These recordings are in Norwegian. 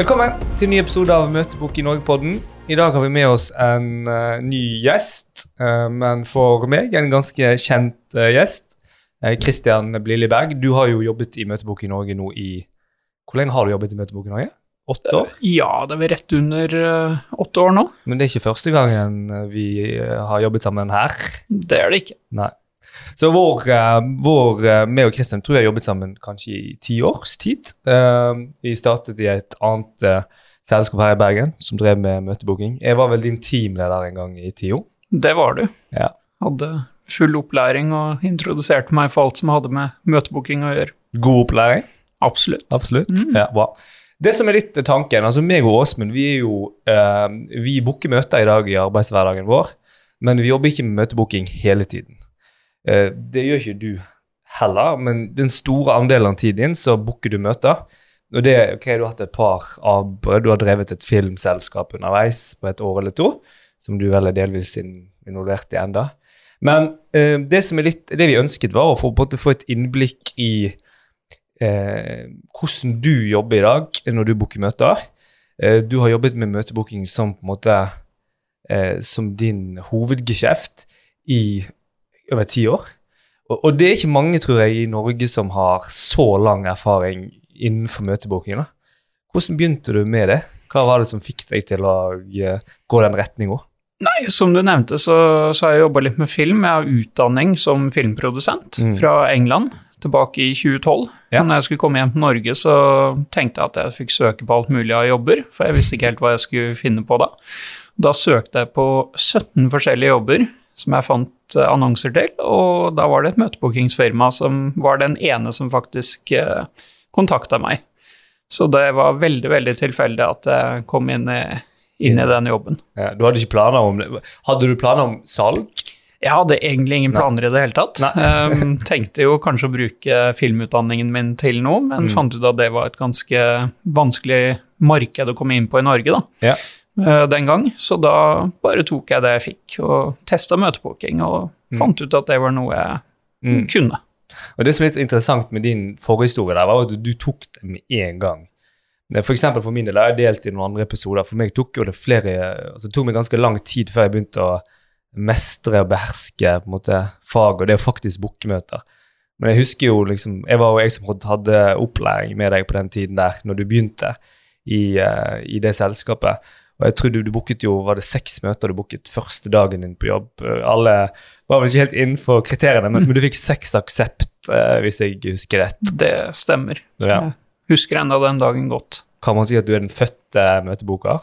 Velkommen til en ny episode av Møtebok i Norge-podden. I dag har vi med oss en uh, ny gjest, uh, men for meg en ganske kjent uh, gjest. Christian Blilleberg, du har jo jobbet i Møtebok i Norge nå i Hvor lenge har du jobbet i Møtebok i Norge? Åtte år? Ja, det er vel rett under åtte år nå. Men det er ikke første gangen vi har jobbet sammen her. Det er det ikke. Nei. Så vår, eh, vår eh, meg og Kristian tror jeg har jobbet sammen kanskje i ti års tid. Eh, vi startet i et annet selskap her i Bergen som drev med møtebooking. Jeg var vel din teamleder en gang i TIO. Det var du. Ja. Hadde full opplæring og introduserte meg for alt som hadde med møtebooking å gjøre. God opplæring. Absolutt. Absolutt. Mm. Ja, bra. Det som er litt tanken, altså meg og Åsmund, vi er jo eh, Vi booker møter i dag i arbeidshverdagen vår, men vi jobber ikke med møtebooking hele tiden. Eh, det gjør ikke du heller, men den store andelen av tiden din så booker du møter. Og det, ok, Du har hatt et par avbrudd, du har drevet et filmselskap underveis på et år eller to, som du vel er delvis in- involvert i enda. Men eh, det som er litt, det vi ønsket, var å få, få et innblikk i eh, hvordan du jobber i dag når du booker møter. Eh, du har jobbet med møtebooking som på en måte eh, som din hovedgeskjeft i over ti år. Og, og det er ikke mange, tror jeg, i Norge som har så lang erfaring innenfor møtebooking. Hvordan begynte du med det? Hva var det som fikk deg til å eh, gå den retninga? Nei, som du nevnte, så, så har jeg jobba litt med film. Jeg har utdanning som filmprodusent Mm. fra England tilbake i 2012. Ja. Når jeg skulle komme hjem til Norge, så tenkte jeg at jeg fikk søke på alt mulig av jobber, for jeg visste ikke helt hva jeg skulle finne på da. Da søkte jeg på 17 forskjellige jobber som jeg fant eh, annonser til, og da var det et møtebookingsfirma som var den ene som faktisk eh, kontakta meg. Så det var veldig, veldig tilfeldig at jeg kom inn i, inn i den jobben. Ja, du hadde ikke planer om det. Hadde du planer om salg? Jeg hadde egentlig ingen Nei. planer i det hele tatt. Um, tenkte jo kanskje å bruke filmutdanningen min til noe, men Mm. fant ut at det var et ganske vanskelig marked å komme inn på i Norge da, Ja. Eh, den gang. Så da bare tok jeg det jeg fikk, og testa møtebooking, og Mm. fant ut at det var noe jeg Mm. kunne. Og Det som er litt interessant med din forhistorie, der, var at du tok det med en gang. For for min del, jeg har delt i noen andre episoder. For meg tok jo det flere, altså det tok meg ganske lang tid før jeg begynte å mestre og beherske på en måte fag, og det er faktisk bookemøter. Men jeg husker jo liksom, jeg var jo jeg som hadde opplæring med deg på den tiden der, når du begynte i, eh, i det selskapet. Og jeg tror du, du booket jo, var det seks møter du booket første dagen din på jobb. Alle var vel ikke helt innenfor kriteriene, men, men du fikk seks aksept, eh, hvis jeg husker rett. Det stemmer. Ja. Jeg husker enda den dagen godt. Kan man si at du er den fødte møteboker?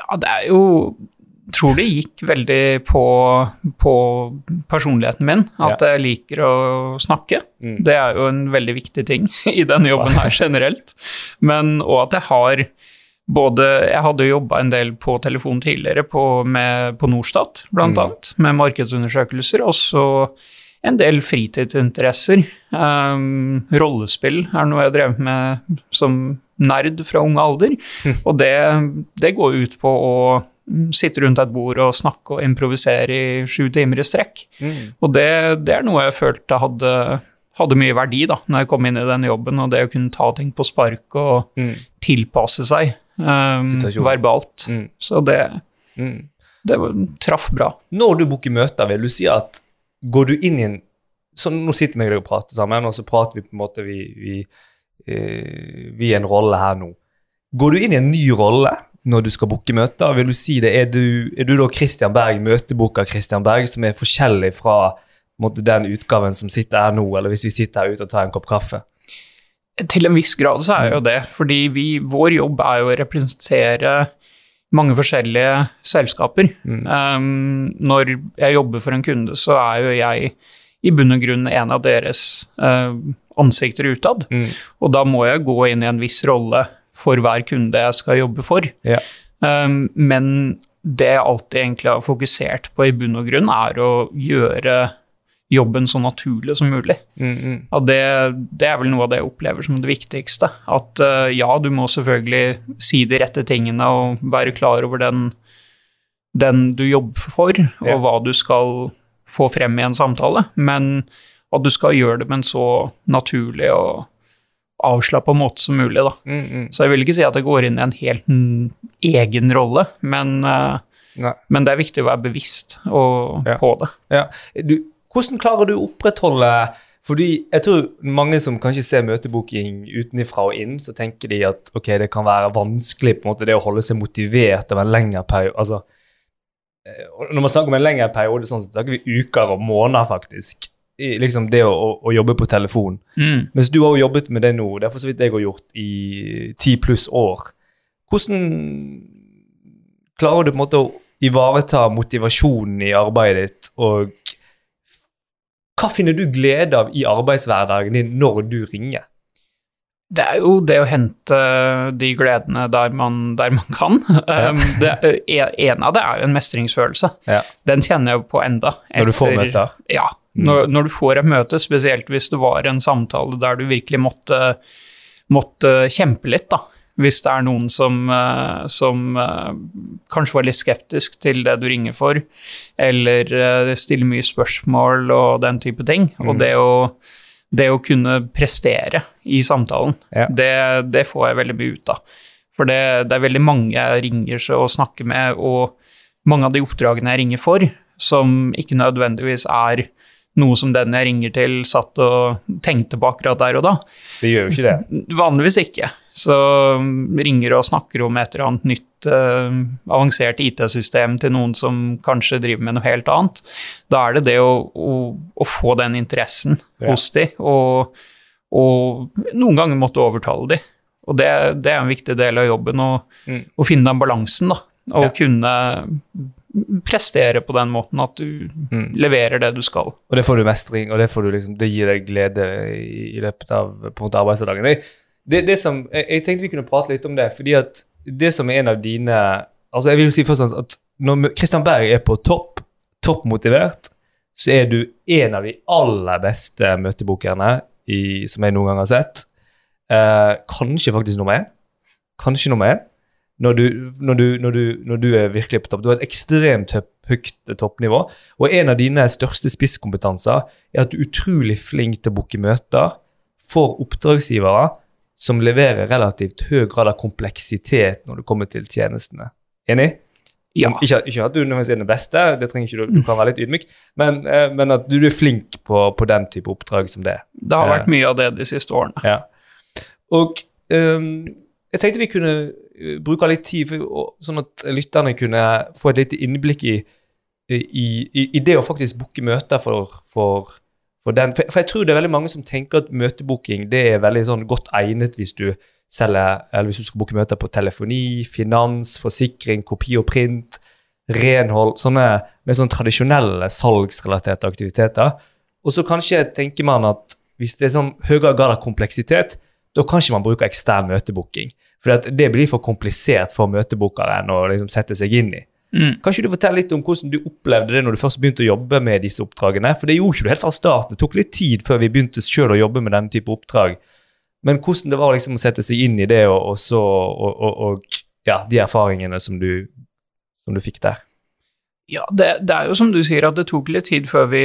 Ja, det er jo tror det gikk veldig på, på personligheten min, at jeg liker å snakke. Mm. Det er jo en veldig viktig ting i denne jobben her generelt. Men òg at jeg har både Jeg hadde jo jobba en del på telefon tidligere, på, med, på Norstat blant Mm. annet, med markedsundersøkelser, og så en del fritidsinteresser. Um, rollespill er noe jeg drev med som nerd fra ung alder, og det, det går ut på å sitte rundt et bord og snakke og improvisere i sju timer i strekk. Mm. Og det, det er noe jeg følte hadde, hadde mye verdi da når jeg kom inn i den jobben, og det å kunne ta ting på spark og Mm. tilpasse seg um, verbalt. Mm. Så det, Mm. det traff bra. Når du booker møter, vil du si at går du inn i en så Nå sitter vi og prater sammen, og så prater vi på en måte vi, vi, eh, vi er en rolle her nå. Går du inn i en ny rolle når du skal booke møter? Vil du si det? Er du, er du da Christian Berg, møtebooker Christian Berg, som er forskjellig fra måte, den utgaven som sitter her nå, eller hvis vi sitter her ute og tar en kopp kaffe? Til en viss grad så er jo det, fordi vi, vår jobb er jo å representere mange forskjellige selskaper. Mm. Um, når jeg jobber for en kunde, så er jo jeg i bunn og grunn en av deres uh, ansikter utad. Mm. Og da må jeg gå inn i en viss rolle for hver kunde jeg skal jobbe for. Ja. Um, men det jeg alltid egentlig har fokusert på i bunn og grunn, er å gjøre jobben så naturlig som mulig. Mm, mm. Ja, det, det er vel noe av det jeg opplever som det viktigste. At uh, ja, du må selvfølgelig si de rette tingene og være klar over den, den du jobber for, og Ja. hva du skal få frem i en samtale, men at du skal gjøre det med en så naturlig og, avslappa måte som mulig, da. Mm, mm. Så jeg vil ikke si at det går inn i en helt egen rolle, men, uh, men det er viktig å være bevisst og, Ja. på det. Ja. Du, hvordan klarer du å opprettholde Fordi jeg tror mange som kanskje ser møtebooking utenfra og inn, så tenker de at ok, det kan være vanskelig på en måte det å holde seg motivert over en lengre periode. Altså, eh, når man snakker om en lengre periode, sånn, så snakker vi uker og måneder, faktisk. I, liksom det å, å, å jobbe på telefon. Mm. Mens du har jo jobbet med det nå, det er for så vidt jeg har gjort i ti pluss år. Hvordan klarer du på en måte å ivareta motivasjonen i arbeidet ditt, og hva finner du glede av i arbeidshverdagen din når du ringer? Det er jo det å hente de gledene der man, der man kan. Ja. det, en av det er jo en mestringsfølelse. Ja. Den kjenner jeg på enda. Når du får etter- møter? Ja. Når, når du får et møte, spesielt hvis det var en samtale der du virkelig måtte, måtte kjempe litt, da. Hvis det er noen som, eh, som eh, kanskje var litt skeptisk til det du ringer for, eller eh, stiller mye spørsmål og den type ting. Og det å, det å kunne prestere i samtalen, Ja. det, det får jeg veldig mye ut av. For det, det er veldig mange jeg ringer og snakker med, og mange av de oppdragene jeg ringer for, som ikke nødvendigvis er noe som den jeg ringer til, satt og tenkte på akkurat der og da. Det gjør jo ikke det. Vanligvis ikke. Så mm, ringer og snakker om et eller annet nytt eh, avansert IT-system til noen som kanskje driver med noe helt annet. Da er det det å, å, å få den interessen Ja. hos de, og, og noen ganger måtte overtale de. Og det, det er en viktig del av jobben, å, Mm. å finne den balansen, da. Og Ja. kunne prestere på den måten at du Mm. leverer det du skal. Og det får du mestring, og det, får du liksom, det gir deg glede i, i løpet av på arbeidsdagen. Det, det, det som, jeg, jeg tenkte vi kunne prate litt om det, fordi at det som er en av dine altså jeg vil si først at Når Kristian Berg er på topp, toppmotivert, så er du en av de aller beste møtebokerne i, som jeg noen gang har sett. Eh, kanskje faktisk nummer én. Kanskje nummer én. Når du, når, du, når, du, når du er virkelig på topp. Du har et ekstremt høyt toppnivå. Og en av dine største spisskompetanser er at du er utrolig flink til å booke møter for oppdragsgivere som leverer relativt høy grad av kompleksitet når det kommer til tjenestene. Enig? Ja. Ikke, ikke at du nødvendigvis er den beste, det trenger ikke du, du kan være litt ydmyk, men, eh, men at du er flink på, på den type oppdrag som det. Det har vært mye av det de siste årene. Ja. Og um, jeg tenkte vi kunne eh, bruke litt tid, for, sånn at lytterne kunne få et lite innblikk i, i, i, i det å faktisk booke møter for, for, for den. For, jeg tror det er veldig mange som tenker at møtebooking det er veldig sånn godt egnet hvis du selger, eller hvis du skal booke møter på telefoni, finans, forsikring, kopi og print, renhold, sånne mer sånn tradisjonelle salgsrelaterte aktiviteter. Og så kanskje tenker man at hvis det er sånn høyere grad av kompleksitet, da kan ikke man bruke ekstern møtebooking. For det blir for komplisert for møtebookeren å liksom sette seg inn i. Mm. Kan ikke du fortelle litt om hvordan du opplevde det når du først begynte å jobbe med disse oppdragene? For det gjorde ikke du helt fra starten. Det tok litt tid før vi begynte selv å jobbe med denne type oppdrag. Men hvordan det var liksom å sette seg inn i det, og, og så og, og, og ja, de erfaringene som du, som du fikk der. Ja, det, det er jo som du sier, at det tok litt tid før vi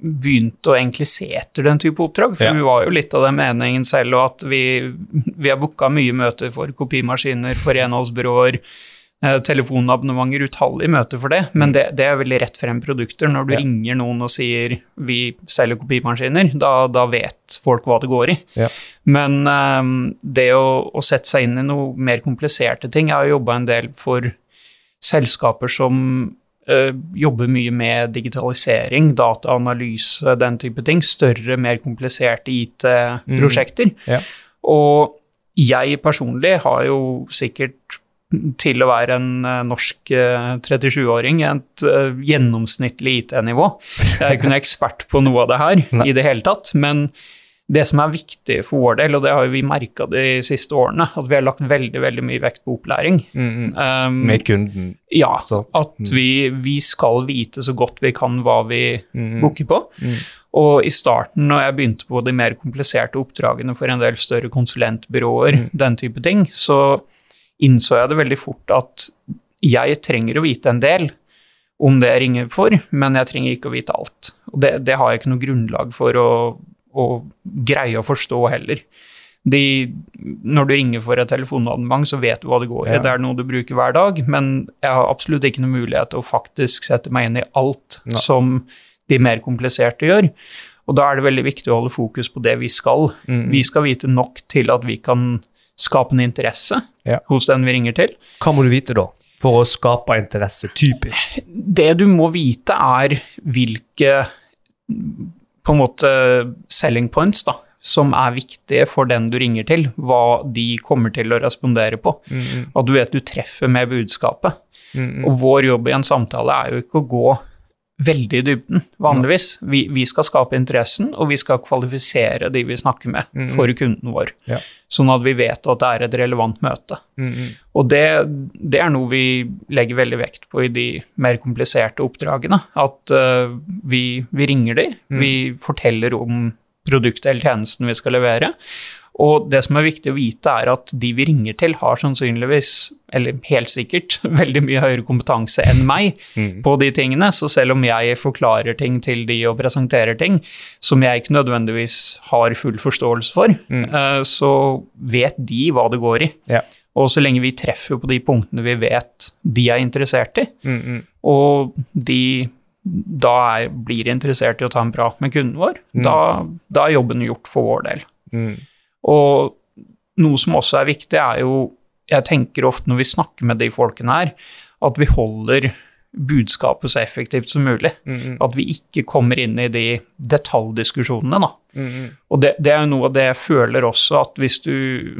begynte å egentlig se etter den type oppdrag. For Ja. vi var jo litt av den meningen selv, og at vi, vi har booka mye møter for kopimaskiner, for renholdsbyråer, eh, telefonabonnementer, utallige møter for det. Men det, det er veldig rett frem produkter. Når du Ja. ringer noen og sier vi selger kopimaskiner, da, da vet folk hva det går i. Ja. Men eh, det å, å sette seg inn i noe mer kompliserte ting Jeg har jobba en del for selskaper som jobber mye med digitalisering, dataanalyse, den type ting. Større, mer kompliserte IT-prosjekter. Ja. Og jeg personlig har jo sikkert til å være en eh, norsk eh, 37-åring, et eh, gjennomsnittlig IT-nivå. Jeg er ikke noen ekspert på noe av det her i det hele tatt, men det som er viktig for vår del, og det har vi merka de siste årene, at vi har lagt veldig veldig mye vekt på opplæring. Um, Med kunden. ja, at vi, vi skal vite så godt vi kan hva vi Mm. booker på. Mm. Og i starten, når jeg begynte på de mer kompliserte oppdragene for en del større konsulentbyråer, Mm. den type ting, så innså jeg det veldig fort at jeg trenger å vite en del om det jeg ringer for, men jeg trenger ikke å vite alt. Og det, det har jeg ikke noe grunnlag for å, å greie å forstå heller. de, når du ringer for et telefonabonnement, så vet du hva det går i. Ja. Det er noe du bruker hver dag, men jeg har absolutt ikke noen mulighet til å faktisk sette meg inn i alt Nei. som de mer kompliserte gjør. Og da er det veldig viktig å holde fokus på det vi skal. Mm. Vi skal vite nok til at vi kan skape en interesse Ja. hos den vi ringer til. Hva må du vite da, for å skape interesse, typisk? Det du må vite, er hvilke på en måte selling points da, som er viktige for den du ringer til, hva de kommer til å respondere på. Mm, At du vet du treffer med budskapet. mm, Og vår jobb i en samtale er jo ikke å gå veldig i dybden, vanligvis. Vi, vi skal skape interessen, og vi skal kvalifisere de vi snakker med, Mm, for kunden vår. Ja. Sånn at vi vet at det er et relevant møte. mm, mm. Og det, det er noe vi legger veldig vekt på i de mer kompliserte oppdragene. At uh, vi, vi ringer de, Mm. vi forteller om produktet eller tjenesten vi skal levere. Og det som er viktig å vite, er at de vi ringer til, har sannsynligvis, eller helt sikkert, veldig mye høyere kompetanse enn meg Mm. på de tingene. Så selv om jeg forklarer ting til de og presenterer ting som jeg ikke nødvendigvis har full forståelse for, Mm. eh, så vet de hva det går i. Ja. Og så lenge vi treffer på de punktene vi vet de er interessert i, Mm, mm. og de da er, blir interessert i å ta en prat med kunden vår, Mm. da, da er jobben gjort for vår del. Og noe som også er viktig, er jo Jeg tenker ofte når vi snakker med de folkene her, at vi holder budskapet så effektivt som mulig. Mm, mm. At vi ikke kommer inn i de detaljdiskusjonene, da. Mm, mm. Og det, det er jo noe av det jeg føler også, at hvis du,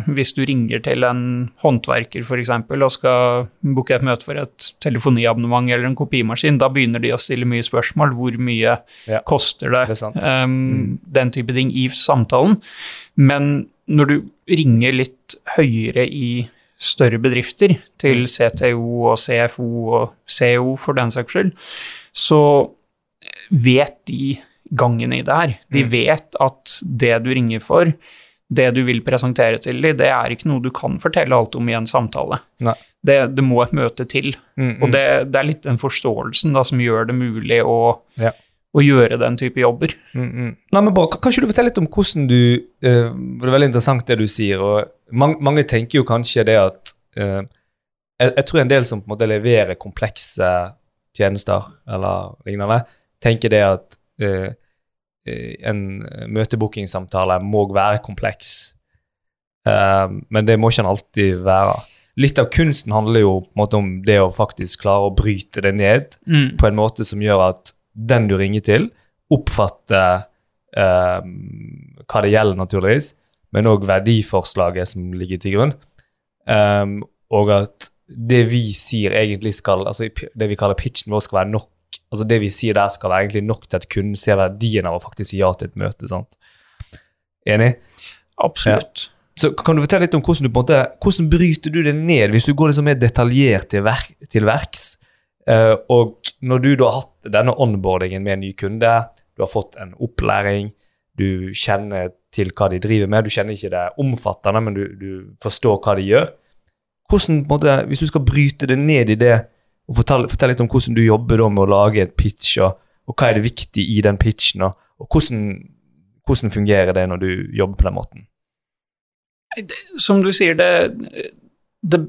hvis du ringer til en håndverker f.eks. og skal booke et møte for et telefoniabonnement eller en kopimaskin, da begynner de å stille mye spørsmål. Hvor mye Ja, koster det? det um. Um, Den type ting i samtalen. Men når du ringer litt høyere i større bedrifter, til Mm. CTO og CFO og CO for den saks skyld, så vet de gangen i det her. De Mm. vet at det du ringer for, det du vil presentere til dem, det er ikke noe du kan fortelle alt om i en samtale. Det, det må et møte til. Mm, Og mm. det, det er litt den forståelsen da, som gjør det mulig å, Ja. å gjøre den type jobber. Mm, mm. Nei, men bare, kan ikke du fortelle litt om hvordan du uh, Det er veldig interessant det du sier. og Mange, mange tenker jo kanskje det at uh, jeg, jeg tror en del som på en måte leverer komplekse tjenester eller lignende, tenker det at eh, en møtebookingsamtale må være kompleks. Uh, men det må ikke den alltid være. Litt av kunsten handler jo på en måte om det å faktisk klare å bryte det ned på en måte som gjør at den du ringer til, oppfatter hva det gjelder, naturligvis, men òg verdiforslaget som ligger til grunn. Um, og at det vi sier egentlig skal altså Det vi kaller pitchen vår, skal være nok altså Det vi sier der, skal være egentlig nok til at kunden ser verdien av å faktisk si ja til et møte. sant? Enig? Absolutt. Så kan du fortelle litt om hvordan du på en måte, hvordan bryter du det ned, hvis du går liksom mer detaljert til, verk, til verks? Eh, og når du da har hatt denne onboardingen med en ny kunde, du har fått en opplæring, du kjenner til hva de driver med, du kjenner ikke det omfattende, men du, du forstår hva de gjør. Hvordan, måte, hvis du skal bryte det ned i det, og fortelle, fortelle litt om hvordan du jobber med å lage et pitch, og, og hva er det viktig i den pitchen, og, og hvordan, hvordan fungerer det når du jobber på den måten? Som du sier, det, det,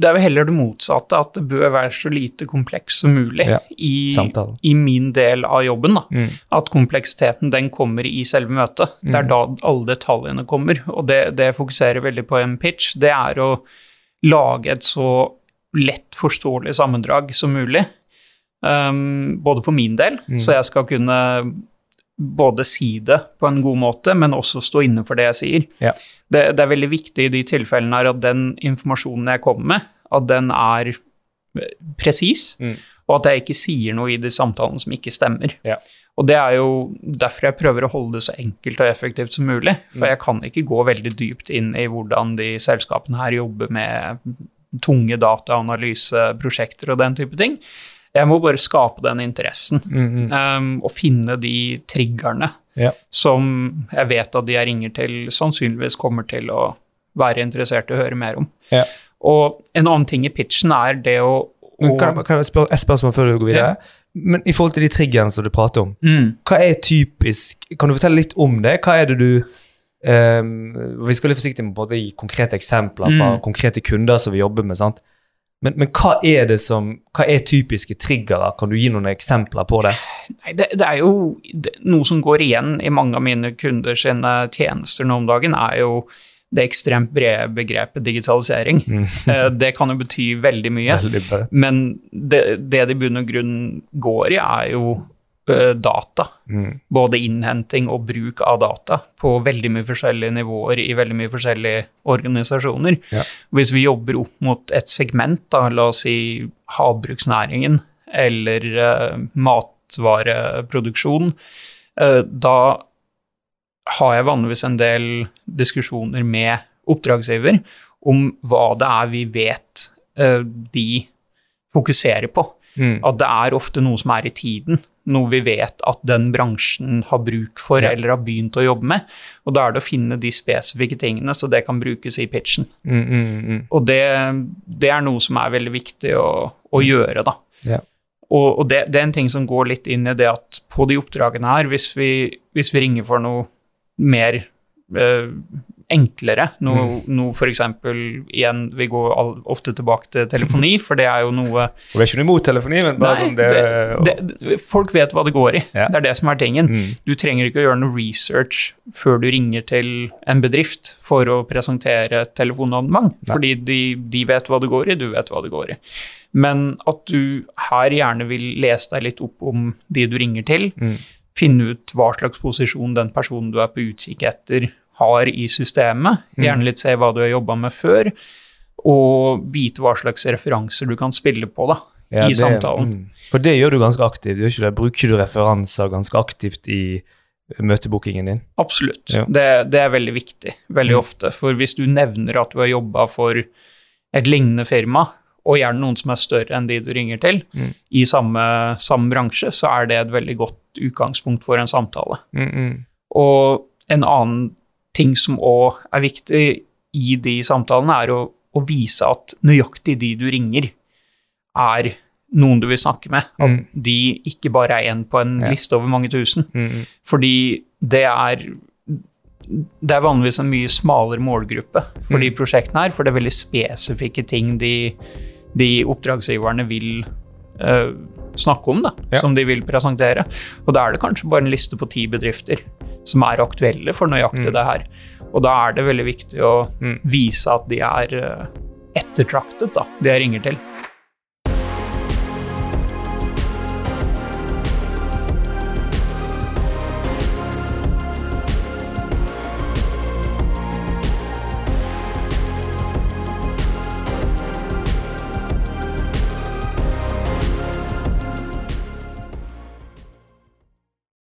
det er vel heller det motsatte, at det bør være så lite kompleks som mulig Ja, i, i min del av jobben. Mm. At kompleksiteten den kommer i selve møtet. Det er Mm. da alle detaljene kommer. Og det, det jeg fokuserer veldig på i en pitch, det er å lage et så lett forståelig sammendrag som mulig. Um, både for min del, Mm. så jeg skal kunne både si det på en god måte, men også stå inne for det jeg sier. Ja. Det, det er veldig viktig i de tilfellene her at den informasjonen jeg kommer med, at den er eh, presis, Mm. og at jeg ikke sier noe i de samtalene som ikke stemmer. Ja. Og det er jo derfor jeg prøver å holde det så enkelt og effektivt som mulig. For Mm. jeg kan ikke gå veldig dypt inn i hvordan de selskapene her jobber med tunge dataanalyseprosjekter og den type ting. Jeg må bare skape den interessen Mm, -hmm. um, og finne de triggerne Ja. som jeg vet at de jeg ringer til, sannsynligvis kommer til å være interessert i å høre mer om. Ja. Og en annen ting i pitchen er det å, Men kan, jeg- kan jeg spørre et spørsmål før du går videre? Men i forhold til de triggerne som du prater om, mm, hva er typisk Kan du fortelle litt om det? Hva er det du Um, vi skal litt forsiktig med å gi konkrete eksempler fra Mm. konkrete kunder som vi jobber med. sant? Men, men hva er det som, hva er typiske triggere? Kan du gi noen eksempler på det? Nei, det, det er jo det, noe som går igjen i mange av mine kunder sine tjenester nå om dagen, er jo det ekstremt brede begrepet digitalisering. Eh, Det kan jo bety veldig mye. Veldig. Men det, det det i bunn og grunn går i, er jo data. Mm. Både innhenting og bruk av data på veldig mye forskjellige nivåer i veldig mye forskjellige organisasjoner. Ja. Hvis vi jobber opp mot et segment, da, la oss si havbruksnæringen eller uh, matvareproduksjon, uh, da har jeg vanligvis en del diskusjoner med oppdragsgiver om hva det er vi vet uh, de fokuserer på. Mm. At det er ofte noe som er i tiden, noe vi vet at den bransjen har bruk for Ja. eller har begynt å jobbe med. Og da er det å finne de spesifikke tingene, så det kan brukes i pitchen. Mm, mm, mm. Og det, det er noe som er veldig viktig å, å gjøre, da. Ja. Og, og det, det er en ting som går litt inn i det at på de oppdragene her, hvis vi, hvis vi ringer for noe mer eh, enklere, noe, Mm. noe eksempel, igjen, vi går all, ofte tilbake til telefoni, for det er jo noe Og det er ikke noe imot telefoni, men bare Nei, sånn det, det, det, folk vet hva det går i. Ja. Det er det som er tingen. Mm. Du trenger ikke å gjøre noe research før du ringer til en bedrift for å presentere et telefonabonnement, fordi de, de vet hva det går i, du vet hva det går i. Men at du her gjerne vil lese deg litt opp om de du ringer til, Mm. finne ut hva slags posisjon den personen du er på utkikk etter, har i systemet, Mm. gjerne litt se hva du har jobba med før, og vite hva slags referanser du kan spille på, da. Ja, i det- samtalen. Mm. For det gjør du ganske aktivt, gjør ikke det? Bruker du referanser ganske aktivt i møtebookingen din? Absolutt. Ja. Det, det er veldig viktig, veldig Mm. ofte. For hvis du nevner at du har jobba for et lignende firma, og gjerne noen som er større enn de du ringer til, Mm. i samme, samme bransje, så er det et veldig godt utgangspunkt for en samtale. Mm, mm. Og en annen ting som òg er viktig i de samtalene, er å, å vise at nøyaktig de du ringer, er noen du vil snakke med. At Mm. de ikke bare er en på en Ja. liste over mange tusen. Mm, mm. Fordi det er det er vanligvis en mye smalere målgruppe for de Mm. prosjektene her, for det er veldig spesifikke ting de, de oppdragsgiverne vil eh, snakke om, da, Ja. som de vil presentere. Og da er det kanskje bare en liste på ti bedrifter som er aktuelle for nøyaktig Mm. det her. Og da er det veldig viktig å Mm. vise at de er eh, ettertraktet, da, de jeg ringer til.